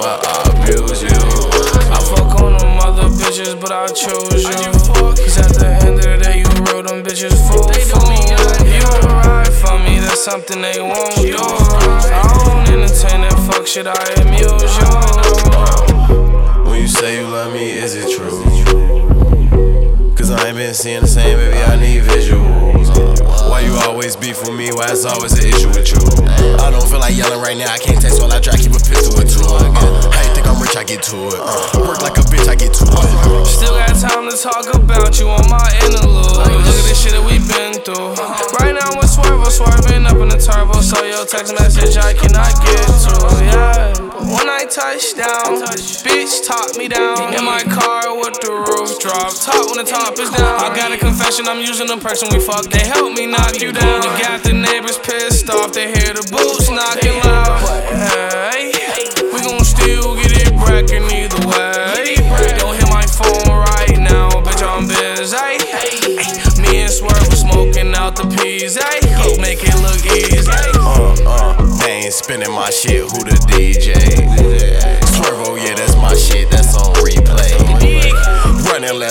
why I abuse you. I fuck on them other bitches, but I chose you. Cause at the end of the day, you wrote them bitches full for You ride for me, that's something they won't do. I don't entertain that fuck shit, I amuse you. When you say you love me, is it true? Cause I ain't been seeing the same, baby, I need visuals. Uh, Why you always beef with me? Why it's always an issue with you? I don't feel like yelling right now, I can't text while I try to keep a pistol with two. Uh, how you think I'm rich? I get to it. Uh, work like a bitch, I get to it. Still got time to talk about you on my interlude. Look at this shit that we been through. Right now, I'm swerving, swerving up in the turbo. So your text message I cannot get to. Yeah. When I touch down, bitch top me down. In my car with the drop. Top when the top is down. I got a confession, I'm using the perks when we fuck. They help me knock you down. We got the neighbors pissed off. They hear the boots knocking loud. Hey, we gon' still get it brackin' either way. Don't hit my phone right now, bitch, I'm busy. Me and Swerve was smoking out the peas, ay. Make it look easy. Uh, uh, they ain't spinning my shit, who the DJ?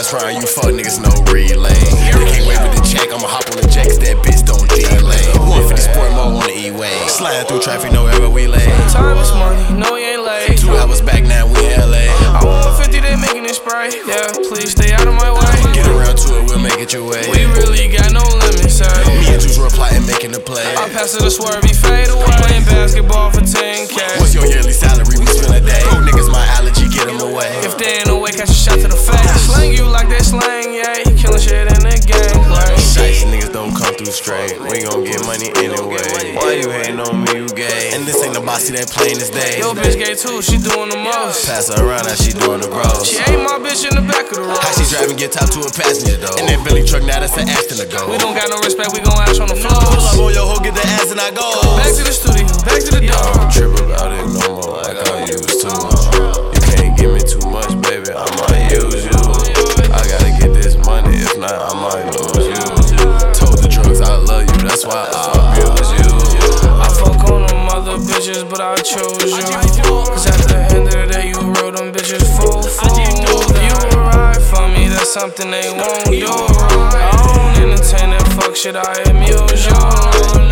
Round, you fuck niggas, no relay. They can't wait with the check, I'ma hop on the 'cause that bitch don't delay. 150 sport mode on the E-way. Sliding through traffic, no ever we lay. Time is money, no, you ain't late. Two hours back, now we in LA. I want 50, they making it spray. Yeah, please stay out of my way. Get around to it, we'll make it your way. We really got no limits, sir. Me and Juice were plotting, making the play. I pass it to Swerve, he fade away. Playing basketball for 10K. What's your yearly salary? We spend a day. Niggas, my allergy, get them away. If they ain't catch a shot to the face. Slang you like that slang, yeah. Killing shit in the game. Like, Shiesty niggas don't come through straight. We gon' get money anyway. Why you hating on me? You gay? And this ain't the bossy that plain as day. Yo, bitch gay too, she doing the most. Pass her around, how she doing the bros. She ain't my bitch in the back of the road. How she driving, get top to a passenger though. And that Billy truck, now that's an Aston to go. We don't got no respect, we gon' ash on the floor. Pull up on your hoe, get the ass and I go. Back to the studio, back to the door. Why I abuse you. I fuck on them other bitches, but I chose you. Cause at the end of the day, you wrote them bitches full fool. You ride for me, that's something they won't do. I don't entertain that fuck shit, I admit